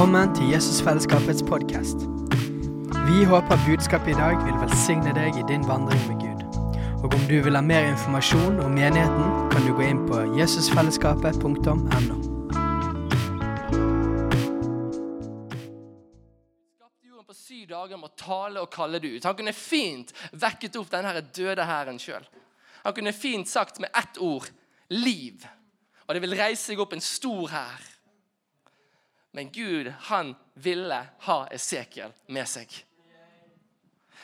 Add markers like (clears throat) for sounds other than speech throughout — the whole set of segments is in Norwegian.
Velkommen til Jesusfellesskapets podkast. Vi håper budskapet i dag vil velsigne deg i din vandring med Gud. Og om du vil ha mer informasjon om menigheten, kan du gå inn på jesusfellesskapet.no. på syv dager med å tale og kalle det ut. Han kunne fint vekket opp denne døde hæren sjøl. Han kunne fint sagt med ett ord 'liv'. Og det vil reise seg opp en stor hær. Men Gud, han ville ha Esekiel med seg.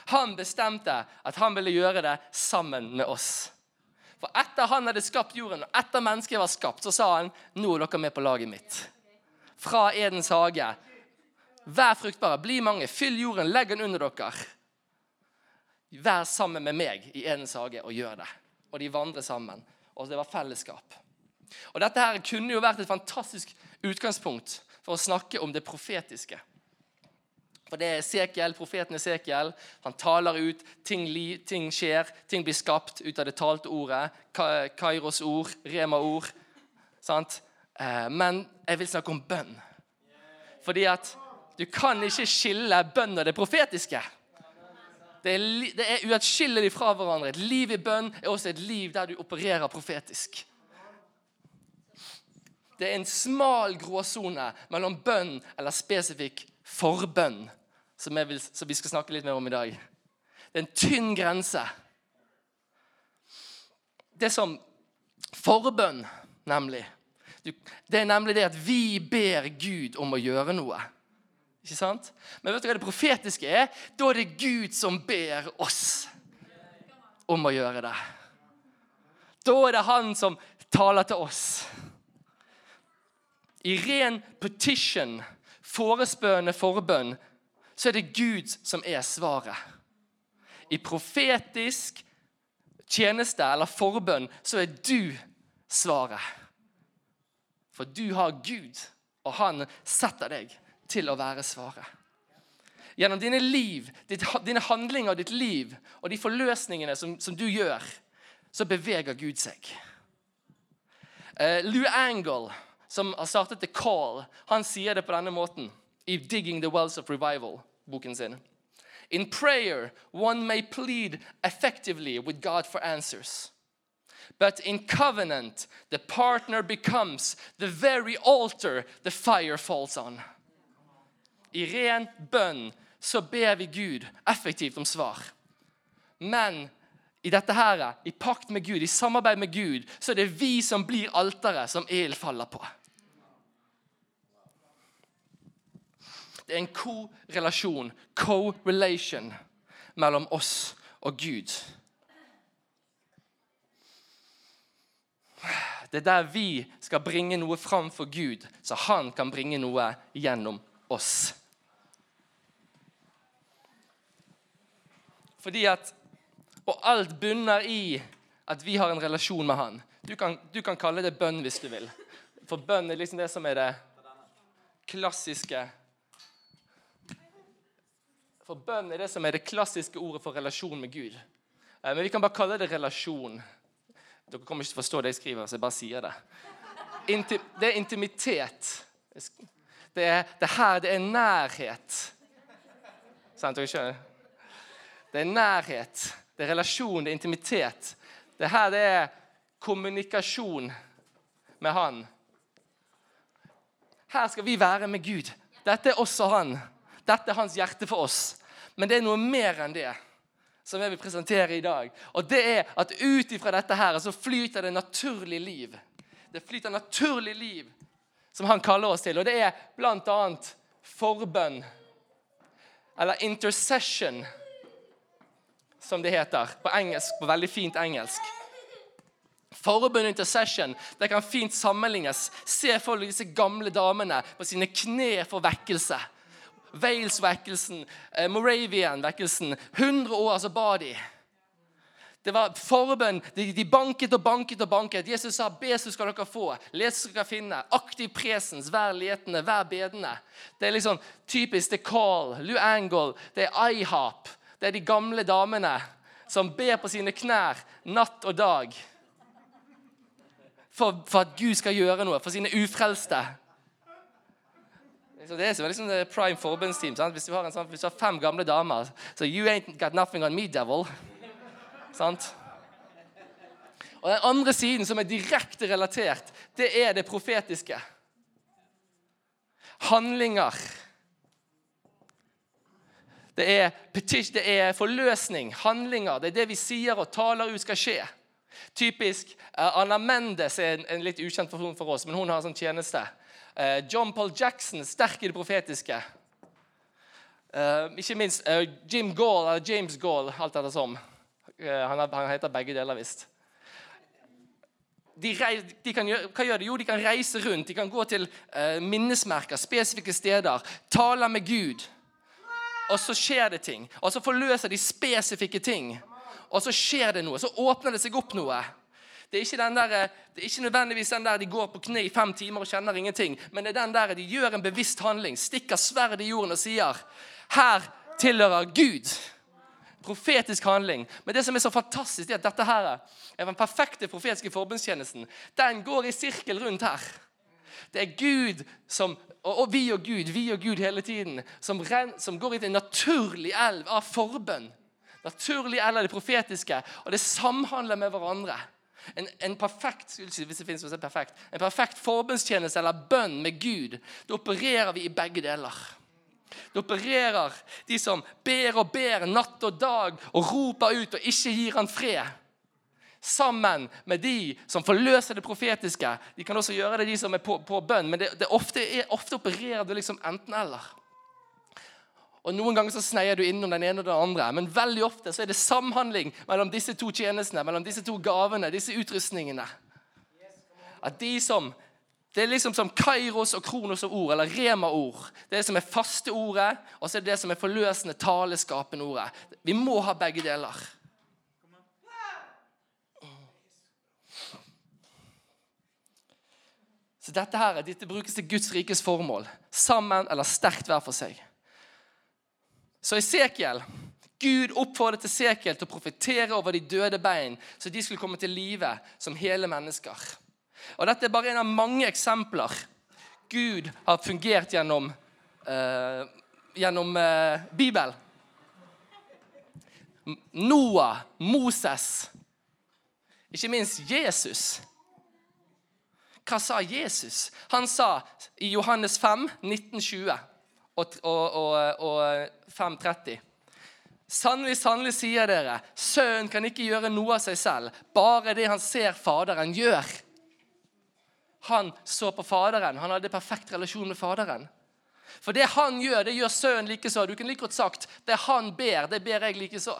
Han bestemte at han ville gjøre det sammen med oss. For etter han hadde skapt jorden, og etter mennesket var skapt, så sa han nå er dere med på laget mitt. Fra Edens hage. Vær fruktbare, bli mange, fyll jorden, legg den under dere. Vær sammen med meg i Edens hage og gjør det. Og de vandrer sammen. Og det var fellesskap. Og Dette her kunne jo vært et fantastisk utgangspunkt for å snakke om det profetiske. For det er Esekiel, profeten Esekiel. Han taler ut. Ting, li, ting skjer. Ting blir skapt ut av det talte ordet. Ka- Kairos ord, Rema-ord. Sant? Eh, Men jeg vil snakke om bønn. Fordi at du kan ikke skille bønn og det profetiske. Det er, det er uatskillelig fra hverandre. Et liv i bønn er også et liv der du opererer profetisk. Det er en smal gråsone mellom bønn eller spesifikk forbønn, som, vil, som vi skal snakke litt mer om i dag. Det er en tynn grense. Det som forbønn, nemlig Det er nemlig det at vi ber Gud om å gjøre noe. Ikke sant? Men vet du hva det profetiske er? Da er det Gud som ber oss om å gjøre det. Da er det han som taler til oss. I ren petition, forespørende forbønn, så er det Gud som er svaret. I profetisk tjeneste eller forbønn så er du svaret. For du har Gud, og han setter deg til å være svaret. Gjennom dine liv, dine handlinger og ditt liv og de forløsningene som, som du gjør, så beveger Gud seg. Uh, Lou Angle, som har startet The Call, han sier det på denne måten i Digging the Wells of Revival, boken sin. In prayer, one may plead effectively with God for answers. But in covenant, the partner becomes the very altar the fire falls on. I ren bønn så ber vi Gud effektivt om svar. Men i dette her, i pakt med Gud, i samarbeid med Gud, så er det vi som blir alteret som ild faller på. Det er en korrelasjon, co-relation, mellom oss og Gud. Det er der vi skal bringe noe fram for Gud, så han kan bringe noe gjennom oss. Fordi at Og alt bunner i at vi har en relasjon med han. Du kan, du kan kalle det bønn hvis du vil. For bønn er liksom det som er det klassiske For bønn er det som er det klassiske ordet for relasjon med Gud. Eh, Men vi kan bare kalle det relasjon. Dere kommer ikke til å forstå det jeg skriver, så jeg bare sier det. Det er intimitet. Det er det her, det er nærhet. Sant, dere skjønner? Det er nærhet, det er relasjon, det er intimitet. Det her det er kommunikasjon med Han. Her skal vi være med Gud. Dette er også Han. Dette er hans hjerte for oss. Men det er noe mer enn det som jeg vil presentere i dag. Og det er at ut ifra dette her så flyter det naturlig liv. Det flyter naturlig liv som han kaller oss til. Og det er annet forbønn. Eller intercession, som det heter på engelsk, på veldig fint engelsk. Forbønn intercession det kan fint sammenlignes. Se for deg disse gamle damene på sine kne for vekkelse. Wales-vekkelsen, eh, Moravian-vekkelsen. 100 år så ba de. Det var forbønn. De, de banket og banket og banket. Jesus sa, 'Be, så skal dere få. Les, så skal dere finne.' Aktiv presens. Vær letende, vær bedende. Det er liksom typisk The Call, Lou Angle, det er IHOP. Det er de gamle damene som ber på sine knær natt og dag. For, for at Gud skal gjøre noe for sine ufrelste. Det er liksom det prime forbundsteam. Hvis du, har sånn, hvis du har fem gamle damer Så you ain't got nothing on me, devil. Sant? Og Den andre siden, som er direkte relatert, det er det profetiske. Handlinger. Det er, det er forløsning, handlinger. Det er det vi sier og taler ut skal skje. Typisk. Uh, Anna Mendes er en, en, litt ukjent person for oss, men hun har en sånn tjeneste. Uh, John Paul Jackson, sterk i det profetiske. Uh, ikke minst Jim Gall, eller James Gall, alt etter som. Han, han, heter begge deler, visst. De, de gjøre, hva gjør de? Jo, de kan reise rundt. De kan gå til minnesmerker, spesifikke steder. Tale med Gud og så skjer det ting. Og så forløser de spesifikke ting. Og så skjer det noe. Så åpner det seg opp noe. Det er, der, det er ikke nødvendigvis den der de går på kne i fem timer og kjenner ingenting. Men det er den der de gjør en bevisst handling, stikker sverd i jorden og sier Her tilhører Gud. Profetisk handling. Men det som er så fantastisk, er at dette her er den perfekte profetiske forbundstjenesten. Den går i sirkel rundt her. Det er Gud som og, og, vi og Gud, vi og Gud hele tiden, som, ren, som går i en naturlig elv av forbønn. Naturlig elv av det profetiske, og det samhandler med hverandre. En, en perfekt det en perfekt, en perfekt forbundstjeneste eller bønn med Gud, da opererer vi i begge deler. Da opererer de som ber og ber natt og dag og roper ut og ikke gir han fred sammen med de som forløser det profetiske. De kan også gjøre det, de som er på, på bønn, men det, det ofte, er, ofte, opererer du liksom enten-eller. Og Noen ganger så sneier du innom den ene og den andre, men veldig ofte så er det samhandling mellom disse to tjenestene, mellom disse to gavene, disse utrustningene. At de som det er liksom som Kairos og Kronos og ord, eller Rema-ord. Det det som er faste ordet, og så er det det som er forløsende, taleskapende ordet. Vi må ha begge deler. Så dette her, dette brukes til Guds rikes formål. Sammen eller sterkt hver for seg. Så Esekiel Gud oppfordret Esekiel til å profetere over de døde bein, så de skulle komme til live som hele mennesker. Og Dette er bare en av mange eksempler Gud har fungert gjennom, uh, gjennom uh, Bibelen. Noah, Moses, ikke minst Jesus. Hva sa Jesus? Han sa i Johannes 5, 1920 og, og, og, og 5.30 Sannelig, sannelig sier dere, sønnen kan ikke gjøre noe av seg selv, bare det han ser Faderen gjør. Han så på Faderen. Han hadde perfekt relasjon med Faderen. For det han gjør, det gjør sønnen likeså. Du kunne like godt sagt det han ber, det ber jeg likeså.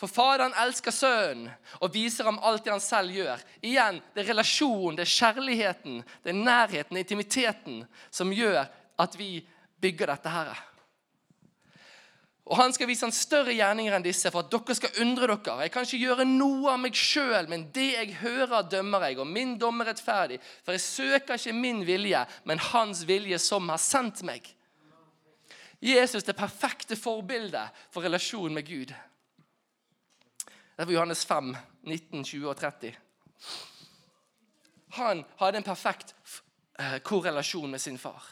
For Faderen elsker Sønnen og viser ham alt det han selv gjør. Igjen, Det er relasjonen, det er kjærligheten, det er nærheten, det er intimiteten som gjør at vi bygger dette her. Og Han skal vise han større gjerninger enn disse for at dere skal undre dere. Jeg kan ikke gjøre noe av meg sjøl, men det jeg hører, dømmer jeg. Og min dom er rettferdig, for jeg søker ikke min vilje, men hans vilje som har sendt meg. Jesus det perfekte forbildet for relasjonen med Gud. Det var Johannes 5, 19, 20 og 30. Han hadde en perfekt eh, korrelasjon med sin far.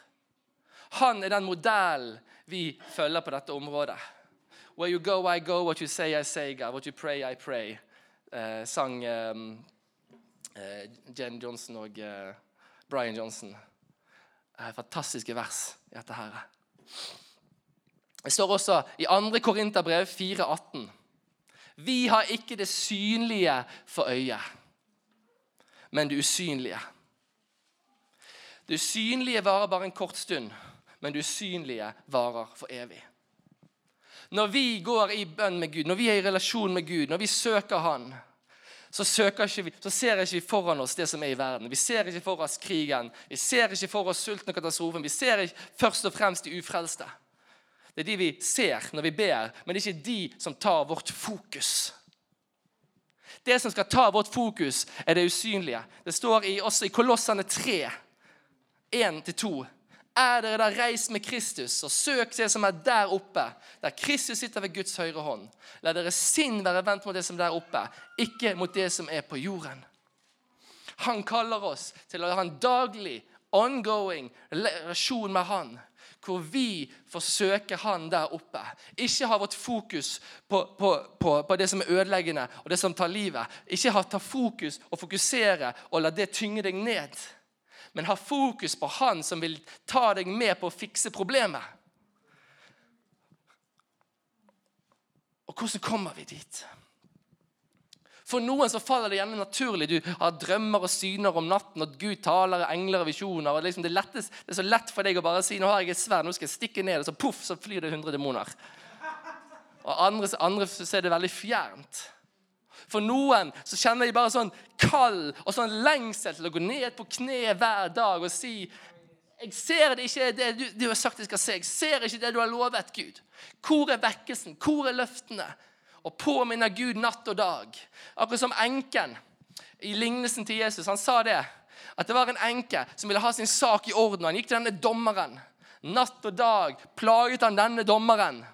Han er den modellen vi følger på dette området. Where you go, I go. What you say, I say. God. What you pray, I pray. Eh, sang eh, eh Jen Johnson og eh, Brian Johnson. Eh, fantastiske vers i dette her. Det står også i 2. Korinterbrev 4,18. Vi har ikke det synlige for øyet, men det usynlige. Det usynlige varer bare en kort stund, men det usynlige varer for evig. Når vi går i bønn med Gud, når vi er i relasjon med Gud, når vi søker Han, så, vi, så ser ikke vi foran oss det som er i verden. Vi ser ikke for oss krigen, vi ser ikke for oss sulten og katastrofen. Vi ser ikke først og fremst de ufrelste. Det er de vi ser når vi ber, men det er ikke de som tar vårt fokus. Det som skal ta vårt fokus, er det usynlige. Det står i, også i Kolossene 3, 1-2. Er dere da reist med Kristus, og søk det som er der oppe, der Kristus sitter ved Guds høyre hånd. La deres sinn være vendt mot det som er der oppe, ikke mot det som er på jorden. Han kaller oss til å ha en daglig ongoing relasjon med Han. Hvor vi får søke Han der oppe. Ikke ha vårt fokus på, på, på, på det som er ødeleggende og det som tar livet. Ikke ha, ta fokus og fokusere og la det tynge deg ned. Men ha fokus på Han som vil ta deg med på å fikse problemet. Og hvordan kommer vi dit? For noen så faller det gjerne naturlig. Du har drømmer og syner om natten, og Gud taler, engler og visjoner. og liksom det, lettest, det, er så lett for deg å bare si nå har jeg et sverd, nå skal jeg stikke ned, og så poff, så flyr det 100 demoner. Og andre, andre så er det veldig fjernt. For noen så kjenner de bare sånn kald og sånn lengsel til å gå ned på kne hver dag og si jeg ser det ikke det du, du har sagt jeg skal se. Jeg ser ikke det du har lovet, Gud. Hvor er vekkelsen? Hvor er løftene? Og påminner Gud natt og dag. Akkurat som enken i lignelsen til Jesus. Han sa det. At det var en enke som ville ha sin sak i orden. og Han gikk til denne dommeren. Natt og dag plaget han denne dommeren.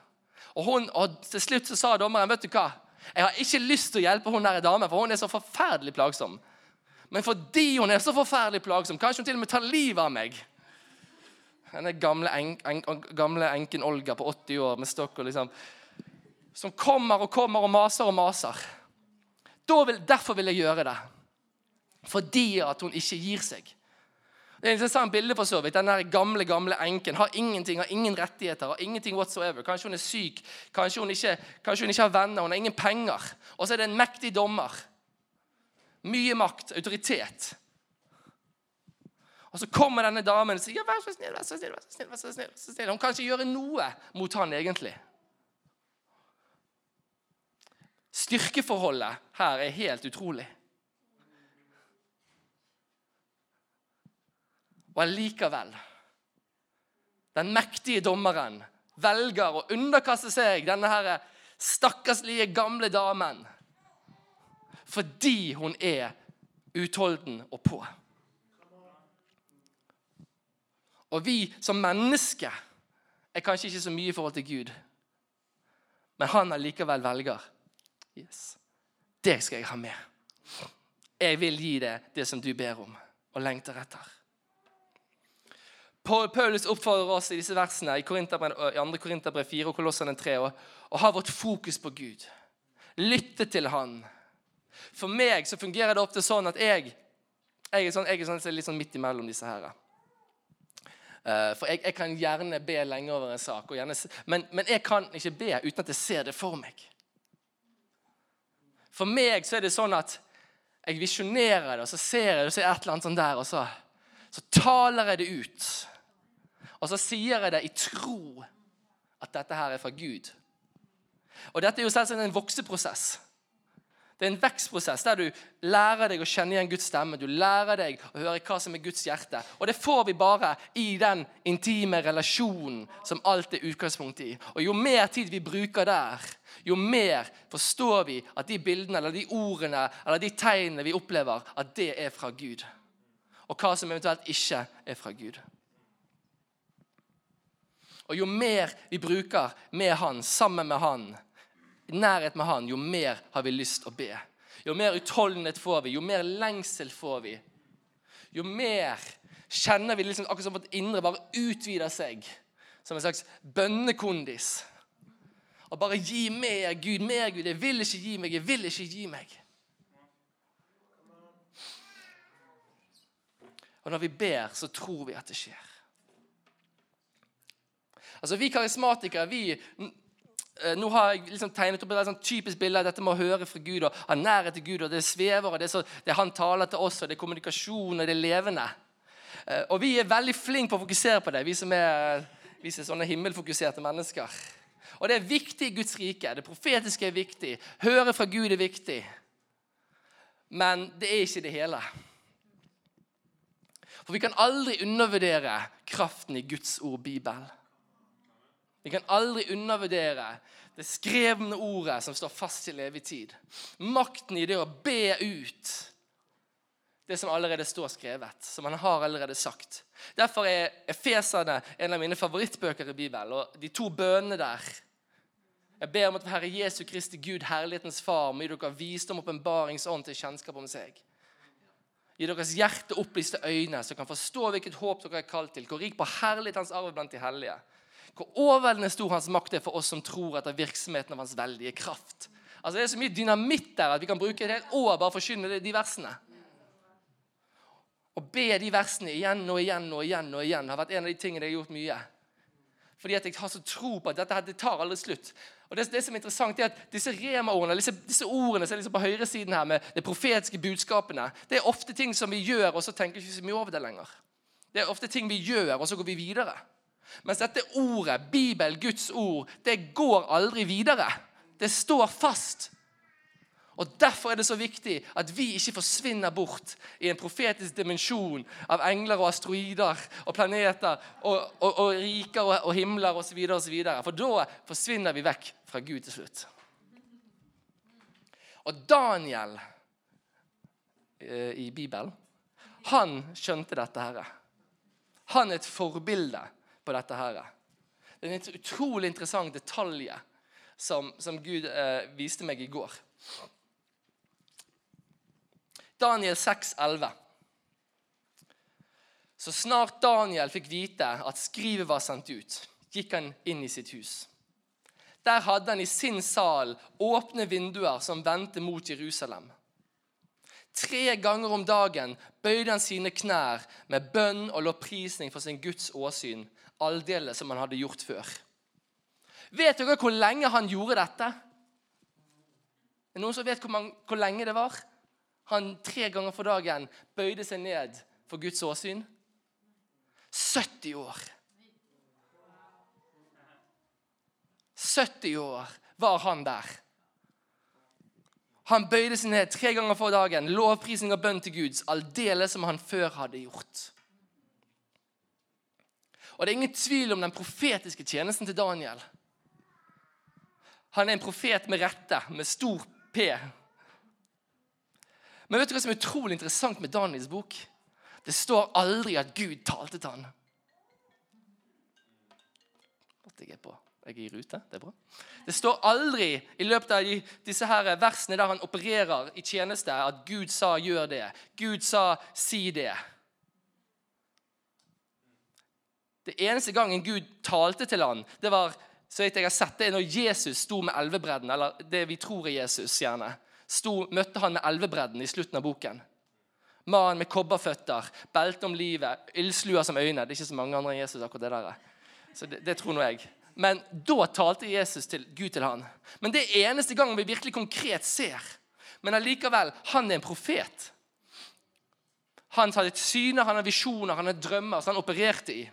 Og, hun, og Til slutt så sa dommeren vet du hva? Jeg har ikke lyst til å hjelpe hun der damen, for hun er så forferdelig plagsom. Men fordi hun er så forferdelig plagsom, kanskje hun til og med tar livet av meg. Denne gamle, en, en, gamle enken Olga på 80 år med stokk og liksom som kommer og kommer og maser og maser. Vil, derfor vil jeg gjøre det. Fordi at hun ikke gir seg. Det er et interessant bilde for så vidt. Den gamle gamle enken har ingenting, har ingen rettigheter. har ingenting whatsoever. Kanskje hun er syk, kanskje hun ikke, kanskje hun ikke har venner, hun har ingen penger. Og så er det en mektig dommer. Mye makt, autoritet. Og Så kommer denne damen og sier vær så snill, vær så snill, vær så snill, vær så snill, vær så snill. Hun kan ikke gjøre noe mot han egentlig. Styrkeforholdet her er helt utrolig. Og allikevel Den mektige dommeren velger å underkaste seg denne her stakkarslige, gamle damen fordi hun er utholden og på. Og vi som mennesker er kanskje ikke så mye i forhold til Gud, men han allikevel velger Yes. Det skal jeg ha med. Jeg vil gi deg det som du ber om og lengter etter. Paulus oppfordrer oss i disse versene i, i 2. Korinterbrev 4 og Kolossene 3 å, å ha vårt fokus på Gud. Lytte til Han. For meg så fungerer det ofte sånn at jeg, jeg er, sånn, jeg er sånn, litt sånn midt imellom disse her. Uh, for jeg, jeg, kan gjerne be lenge over en sak, gjerne, men, men jeg kan ikke be uten at jeg ser det for meg. For meg så er det sånn at jeg visjonerer det, og så ser jeg det, og så er et eller annet sånn der, og så, så taler jeg det ut. Og så sier jeg det i tro at dette her er fra Gud. Og dette er jo selvsagt en vokseprosess. Det er en vekstprosess der du lærer deg å kjenne igjen Guds stemme. Du lærer deg å høre hva som er Guds hjerte. Og det får vi bare i den intime relasjonen som alt er utgangspunkt i. Og jo mer tid vi bruker der, jo mer forstår vi at de bildene eller de ordene eller de tegnene vi opplever, at det er fra Gud. Og hva som eventuelt ikke er fra Gud. Og jo mer vi bruker med Han, sammen med Han, nærhet med Han, jo mer har vi lyst å be. Jo mer utholdenhet får vi, jo mer lengsel får vi. Jo mer kjenner vi liksom akkurat som vårt indre bare utvider seg som en slags bønnekondis. Og bare gi mer, Gud, mer, Gud. Jeg vil ikke gi meg, jeg vil ikke gi meg. Og når vi ber, så tror vi at det skjer. Altså Vi karismatikere vi nå har jeg liksom tegnet opp et sånn typisk bilde av dette med å høre fra Gud og ha nærhet til Gud. og Det svever, og det så, det Han taler til oss, og det er kommunikasjon, og det er levende. Eh, og Vi er veldig flinke på å fokusere på det, vi som er, vi som er sånne himmelfokuserte mennesker. Og Det er viktig i Guds rike. Det profetiske er viktig. Høre fra Gud er viktig. Men det er ikke det hele. For vi kan aldri undervurdere kraften i Guds ord, Bibelen. Vi kan aldri undervurdere det skrevne ordet som står fast til evig tid. Makten i det å be ut det som allerede står skrevet, som han har allerede sagt. Derfor er Efeserne en av mine favorittbøker i Bibelen. Og de to bønene der Jeg ber om at Herre Jesu Kristi Gud, herlighetens Far, må gi dere visdom åpenbaringsånd til kjennskap om seg. Gi deres hjerte opplyste øyne, så kan forstå hvilket håp dere er kalt til. Hvor rik på herlighet hans arv blant de hellige. Hvor overveldende stor hans makt er for oss som tror etter virksomheten av hans veldige kraft. Altså Det er så mye dynamitt der at vi kan bruke et helt år bare for å forkynne de versene. Å be de versene igjen og igjen og igjen og igjen har vært en av de tingene jeg har gjort mye. Fordi at jeg har så tro på at dette det tar aldri slutt. Og det, det som er interessant er at Disse rema-ordene, disse, disse, ordene som er liksom på høyresiden her med de profetiske budskapene, det er ofte ting som vi gjør, og så tenker vi ikke så mye over det lenger. Det er ofte ting vi gjør, og så går vi videre. Mens dette ordet, Bibel, Guds ord, det går aldri videre. Det står fast. Og Derfor er det så viktig at vi ikke forsvinner bort i en profetisk dimensjon av engler og asteroider og planeter og, og, og riker og, og himler osv. For da forsvinner vi vekk fra Gud til slutt. Og Daniel eh, i Bibelen, han skjønte dette her. Han er et forbilde på dette her. Det er en utrolig interessant detalj som, som Gud eh, viste meg i går. Daniel 6, 11. Så snart Daniel fikk vite at skrivet var sendt ut, gikk han inn i sitt hus. Der hadde han i sin sal åpne vinduer som vendte mot Jerusalem. Tre ganger om dagen bøyde han sine knær med bønn og lovprisning for sin Guds åsyn, aldeles som han hadde gjort før. Vet dere hvor lenge han gjorde dette? Er det noen som vet hvor, man, hvor lenge det var? han tre ganger for dagen bøyde seg ned for Guds åsyn? 70 år. 70 år var han der. Han bøyde seg ned tre ganger for dagen, lovprisning og bønn til Gud, aldeles som han før hadde gjort. Og Det er ingen tvil om den profetiske tjenesten til Daniel. Han er en profet med rette, med stor P. Men vet du hva som er utrolig interessant med Daniels bok? Det står aldri at Gud talte til han. Jeg på. Jeg er i rute. Det er bra. Det står aldri i løpet av disse her versene der han opererer i tjeneste, at Gud sa 'gjør det'. Gud sa 'si det'. Det eneste gangen Gud talte til han, det var så jeg har sett det er når Jesus sto med elvebredden, eller det vi tror er Jesus. gjerne sto, møtte han med elvebredden i slutten av boken. Mannen med kobberføtter, belte om livet, ildslua som øyne. Det er ikke så mange andre enn Jesus. akkurat det der. Så det, det tror nå jeg. Men da talte Jesus til Gud til han. Men det er eneste gang vi virkelig konkret ser. Men allikevel, han er en profet. Han hadde et syne, han har visjoner, han har drømmer som han opererte i.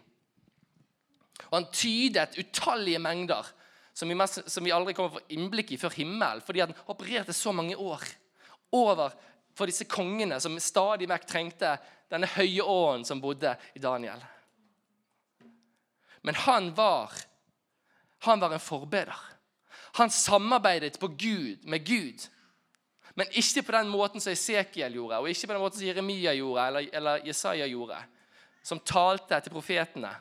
Og han tydet utallige mengder som vi, mest, som vi aldri kommer få innblikk i før himmelen, fordi han opererte så mange år over for disse kongene som stadig vekk trengte denne høye åen som bodde i Daniel. Men han var, han var en forbeder. Han samarbeidet på Gud, med Gud. Men ikke på den måten som Esekiel gjorde, og ikke på den måten som Jeremia gjorde, eller, eller Jesaja gjorde, som talte til profetene.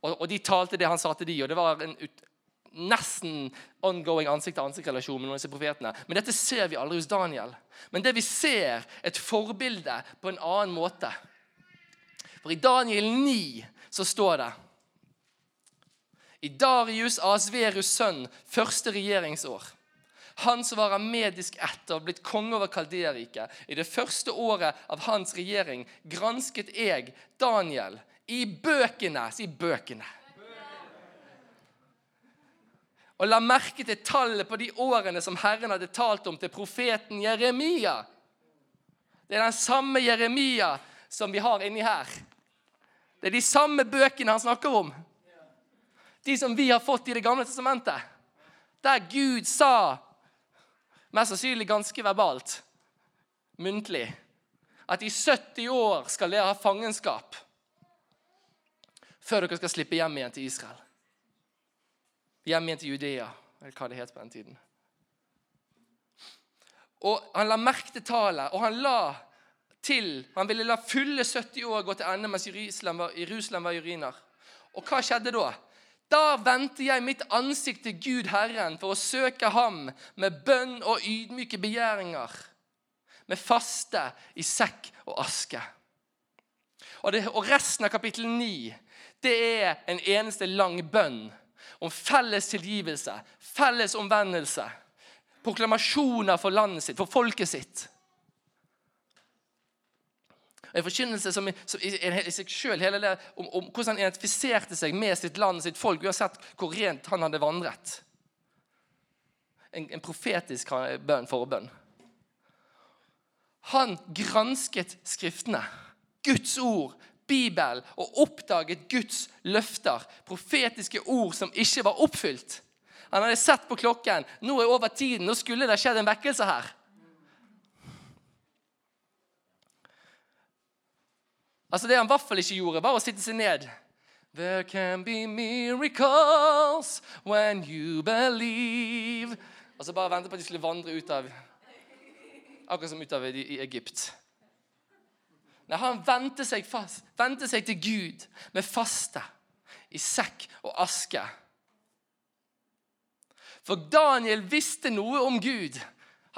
Og, og, de talte det han sa til de, og det var en ut, nesten ongoing ansikt-til-ansikt-relasjon med noen av disse profetene. Men dette ser vi aldri hos Daniel. Men det vi ser, et forbilde på en annen måte. For i Daniel 9 så står det I Darius Asverus sønn første regjeringsår. Han som var av medisk ett og blitt konge over Kalderriket. I det første året av hans regjering gransket jeg, Daniel, i bøkene. Si bøkene. Og la merke til tallet på de årene som Herren hadde talt om til profeten Jeremia. Det er den samme Jeremia som vi har inni her. Det er de samme bøkene han snakker om. De som vi har fått i Det gamle testamentet. Der Gud sa, mest sannsynlig ganske verbalt, muntlig, at i 70 år skal dere ha fangenskap før dere skal slippe hjem igjen til Israel. Hjem igjen til Judea, eller hva det het på den tiden. Og Han la merke til tallet, og han la til Han ville la fulle 70 år gå til ende mens Jerusalem var, Jerusalem var uriner. Og hva skjedde da? Da vendte jeg mitt ansikt til Gud Herren for å søke ham med bønn og ydmyke begjæringer. med faste i sekk og aske. Og, det, og resten av kapittel 9 det er en eneste lang bønn om felles tilgivelse, felles omvendelse. Proklamasjoner for landet sitt, for folket sitt. En forkynnelse som, som i, seg selv, hele det, om, om, hvordan han identifiserte seg med sitt land og sitt folk, uansett hvor rent han hadde vandret. En, en profetisk bønn, forbønn. Han gransket Skriftene, Guds ord, Bibelen, og oppdaget Guds løfter, profetiske ord som ikke var oppfylt. Han hadde sett på klokken. Nå er over tiden. Nå skulle det skjedd en vekkelse her. Altså Det han i hvert fall ikke gjorde, var å sitte seg ned. There can be miracles when you believe. Og så bare vente på at de skulle vandre ut av Akkurat som ut av i Egypt. Nei, Han vendte seg, fast, vendte seg til Gud med faste i sekk og aske. For Daniel visste noe om Gud.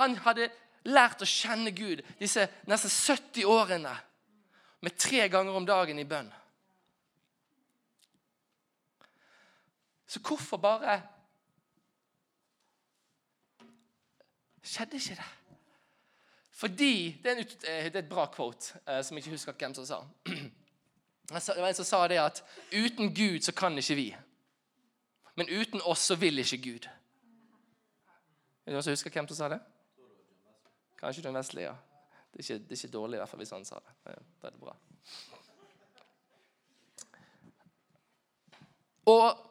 Han hadde lært å kjenne Gud disse nesten 70 årene med tre ganger om dagen i bønn. Så hvorfor bare Skjedde ikke det? Fordi Det er, en, eh, det er et bra quote eh, som jeg ikke husker hvem som (clears throat) sa. Det var en som sa det at uten Gud så kan ikke vi. Men uten oss så vil ikke Gud. Er det noen som husker hvem som sa det? Kanskje John Wesley, ja. Det er, ikke, det er ikke, dårlig, i hvert fall hvis han sa det. Da er det bra. Og,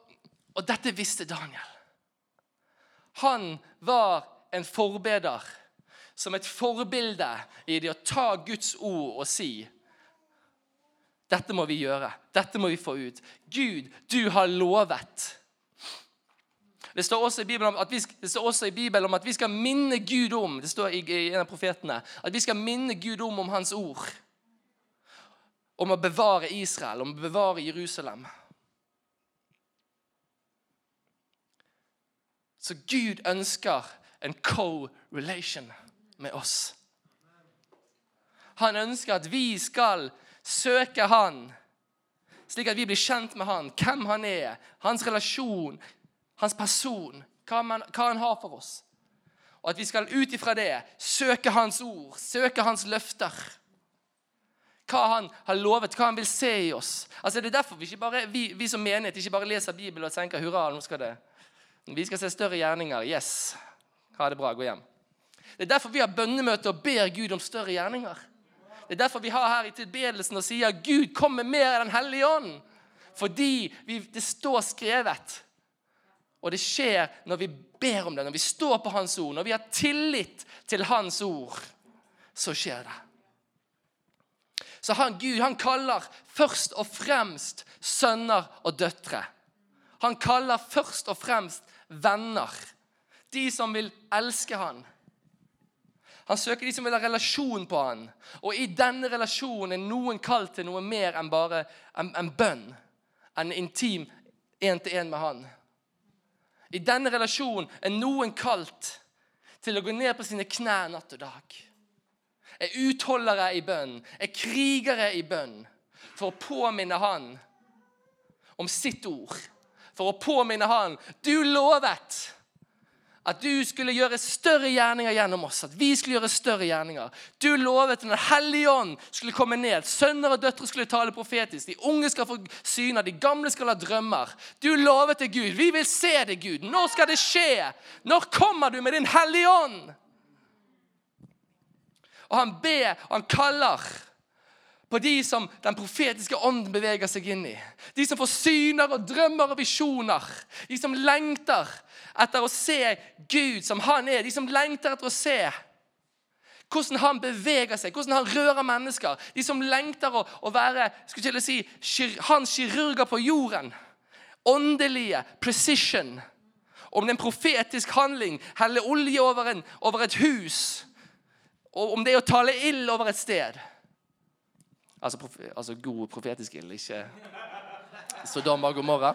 og dette visste Daniel. Han var en forbeder som et forbilde i det å ta Guds ord og si dette må vi gjøre. Dette må vi få ut. Gud, du har lovet. Det står også i Bibelen om at vi, Bibelen om at vi skal minne Gud om det står i, i en av profetene, at vi skal minne Gud om om Hans ord. Om å bevare Israel, om å bevare Jerusalem. Så Gud ønsker en co-relation med oss. Han ønsker at vi skal søke Han, slik at vi blir kjent med Han, hvem Han er, hans relasjon, hans person, hva, man, hva han har for oss. Og at vi skal ut ifra det søke Hans ord, søke Hans løfter. Hva Han har lovet, hva Han vil se i oss. Altså Det er derfor vi, bare, vi, vi som menighet ikke bare leser Bibelen og tenker hurra, nå skal det. Vi skal se større gjerninger. Yes. Ha det bra. Gå hjem. Det er derfor vi har bønnemøte og ber Gud om større gjerninger. Det er derfor vi har her i tilbedelsen og sier Gud, kom med mer enn Den hellige ånd. Fordi vi, det står skrevet og det skjer når vi ber om det, når vi står på Hans ord, når vi har tillit til Hans ord. Så skjer det. Så han, Gud han kaller først og fremst sønner og døtre. Han kaller først og fremst venner. De som vil elske han. Han søker de som vil ha relasjon på han. Og i denne relasjonen er noen kalt til noe mer enn bare en, en bønn. En intim én-til-én med han. I denne relasjonen er noen kalt til å gå ned på sine knær natt og dag. Er utholdere i bønn, er krigere i bønn, for å påminne Han om sitt ord. For å påminne Han Du lovet at du skulle gjøre større gjerninger gjennom oss. At vi skulle gjøre større gjerninger. Du lovet at Den hellige ånd skulle komme ned. Sønner og døtre skulle tale profetisk. De unge skal få syner. De gamle skal ha drømmer. Du lovet til Gud. Vi vil se det, Gud. Når skal det skje? Når kommer du med Din hellige ånd? Og han ber, han kaller på de som den profetiske ånden beveger seg inn i. De som får syner og drømmer og visjoner. De som lengter etter å se Gud som han er. De som lengter etter å se hvordan han beveger seg, hvordan han rører mennesker. De som lengter å, å være skulle jeg si, hans kirurger på jorden. Åndelige precision. Om det er en profetisk handling, helle olje over, en, over et hus. Og om det er å tale ild over et sted. Altså, profe, altså god profetisk ild, ikke Sodom og Gomorra.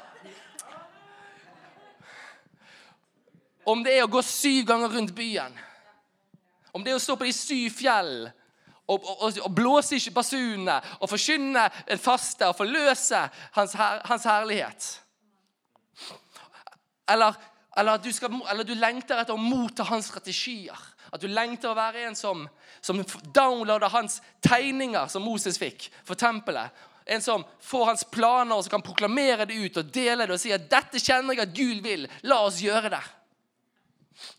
Om det er å gå syv ganger rundt byen. Om det er å stå på de syv fjell og, og, og blåse i basunene og forkynne en faste og forløse hans, her, hans herlighet. Eller, eller, du skal, eller du lengter etter å motta hans strategier. At du lengter å være en som, som downloader hans tegninger som Moses fikk for tempelet. En som får hans planer og som kan proklamere det ut og dele det og si at 'dette kjenner jeg at Gud vil'. La oss gjøre det.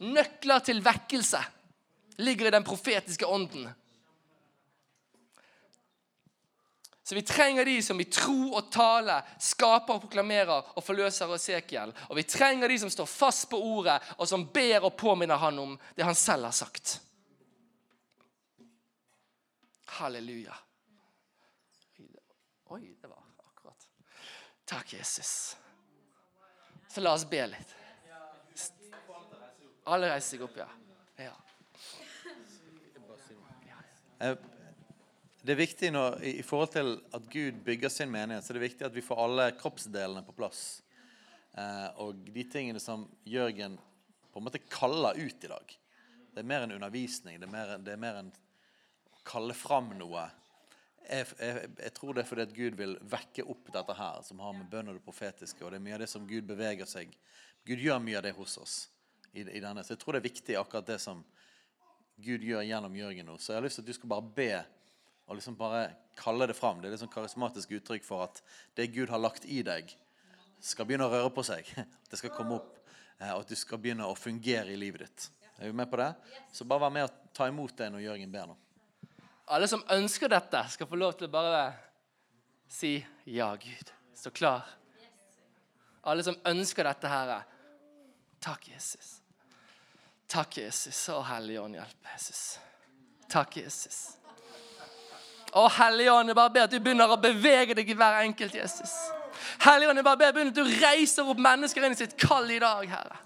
Nøkler til vekkelse ligger i den profetiske ånden. Så vi trenger de som i tro og tale skaper og proklamerer og forløser Esekiel. Og vi trenger de som står fast på ordet, og som ber og påminner han om det han selv har sagt. Halleluja. Oi, det var akkurat. Takk, Jesus. Så la oss be litt. Alle reiser seg opp, ja. ja. Det er viktig når, I forhold til at Gud bygger sin menighet, så er det viktig at vi får alle kroppsdelene på plass. Eh, og de tingene som Jørgen på en måte kaller ut i dag. Det er mer enn undervisning. Det er mer, det er mer enn å kalle fram noe. Jeg, jeg, jeg, tror det er fordi at Gud vil vekke opp dette her, som har med bønn og det profetiske. Og det er mye av det som Gud beveger seg Gud gjør mye av det hos oss. I, i denne. Så jeg tror det er viktig akkurat det som Gud gjør gjennom Jørgen nå. Så jeg har lyst til at du skal bare be og liksom bare kalle det fram. Det er et sånn karismatisk uttrykk for at det Gud har lagt i deg, skal begynne å røre på seg. (laughs) Det skal komme opp, eh, og at du skal begynne å fungere i livet ditt. Er du med på det? Så bare vær med og ta imot det når Jørgen ber nå. Alle som ønsker dette, skal få lov til å bare si 'Ja, Gud'. Stå klar. Alle som ønsker dette, her, Takk, Jesus. Takk, Jesus. Å, Hellige Ånd, hjelp Jesus. Takk, Jesus. Å, Hellige Ånd, jeg bare ber at du begynner å bevege deg i hver enkelt, Jesus. Hellige Ånd, jeg bare ber at du reiser opp mennesker inn i sitt kall i dag, Herre.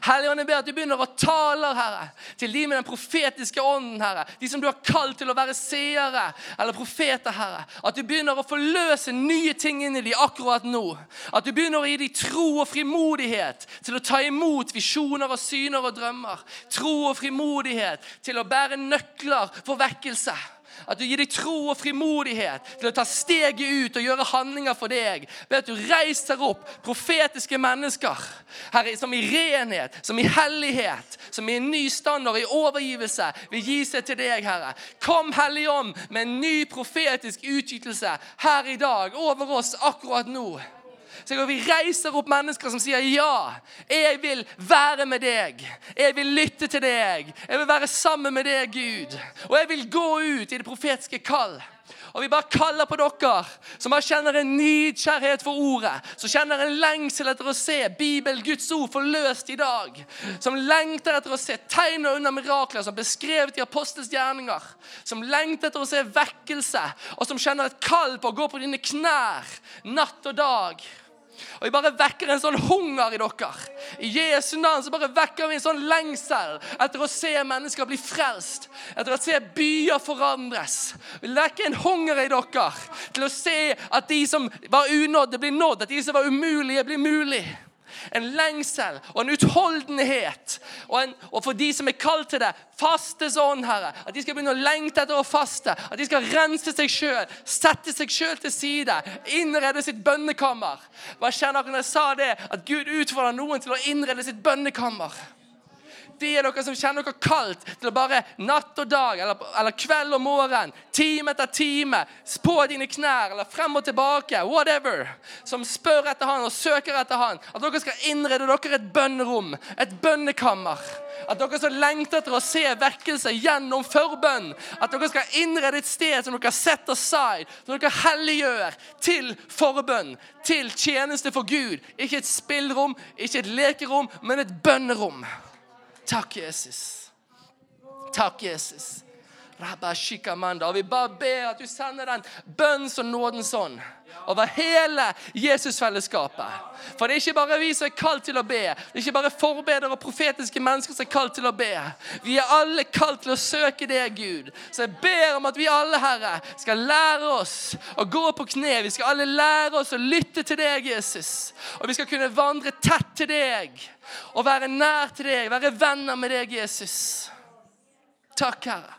Hellige Ånd, jeg ber at du begynner å tale, Herre, til de med den profetiske ånden, Herre. De som du har kalt til å være seere eller profeter, Herre. At du begynner å forløse nye ting inn i dem akkurat nå. At du begynner å gi dem tro og frimodighet til å ta imot visjoner og syner og drømmer. Tro og frimodighet til å bære nøkler for vekkelse. At du gir deg tro og frimodighet til å ta steget ut og gjøre handlinger for deg. Ved at du reiser opp profetiske mennesker Herre, som i renhet, som i hellighet, som i en ny standard, i overgivelse, vil gi seg til deg, Herre. Kom, Hellige Ånd, med en ny profetisk utgytelse her i dag over oss akkurat nå. Så vi reiser opp mennesker som sier ja, jeg vil være med deg. Jeg vil lytte til deg. Jeg vil være sammen med deg, Gud. Og jeg vil gå ut i det profetiske kall. Og vi bare kaller på dere som bare kjenner en nidkjærhet for ordet. Som kjenner en lengsel etter å se Bibel, Guds ord, forløst i dag. Som lengter etter å se tegn og under mirakler som beskrevet i apostels gjerninger. Som lengter etter å se vekkelse, og som kjenner et kall på å gå på dine knær natt og dag. Og vi bare vekker en sånn hunger i dere. I Jesu navn så bare vekker vi en sånn lengsel etter å se mennesker bli frelst. Etter å se byer forandres. Vi vekker en hunger i dere til å se at de som var unådde, blir nådd. At de som var umulige, blir mulig en lengsel og en utholdenhet. Og, en, og, for de som er kalt til det, faste sånn, Herre. At de skal begynne å lengte etter å faste. At de skal rense seg sjøl, sette seg sjøl til side, innrede sitt bønnekammer. Hva kjenner dere når jeg sa det? At Gud utfordrer noen til å innrede sitt bønnekammer de er dere som kjenner dere kaldt til å bare natt og dag eller, eller kveld og morgen, time etter time, på dine knær eller frem og tilbake, whatever, som spør etter han og søker etter han, at dere skal innrede dere et bønnerom, et bønnekammer. At dere som lengter etter å se vekkelse gjennom forbønn. At dere skal innrede et sted som dere setter aside, som dere helliggjør til forbønn, til tjeneste for Gud. Ikke et spillrom, ikke et lekerom, men et bønnerom. Takk, Jesus. Takk, Jesus. Og vi bare ber at du sender den bønns- og nådens ånd over hele Jesusfellesskapet. For det er ikke bare vi som er kalt til å be. Det er ikke bare forbedere og profetiske mennesker som er kalt til å be. Vi er alle kalt til å søke deg, Gud. Så jeg ber om at vi alle, Herre, skal lære oss å gå på kne. Vi skal alle lære oss å lytte til deg, Jesus. Og vi skal kunne vandre tett til deg og være nær til deg, være venner med deg, Jesus. Takk, Herre.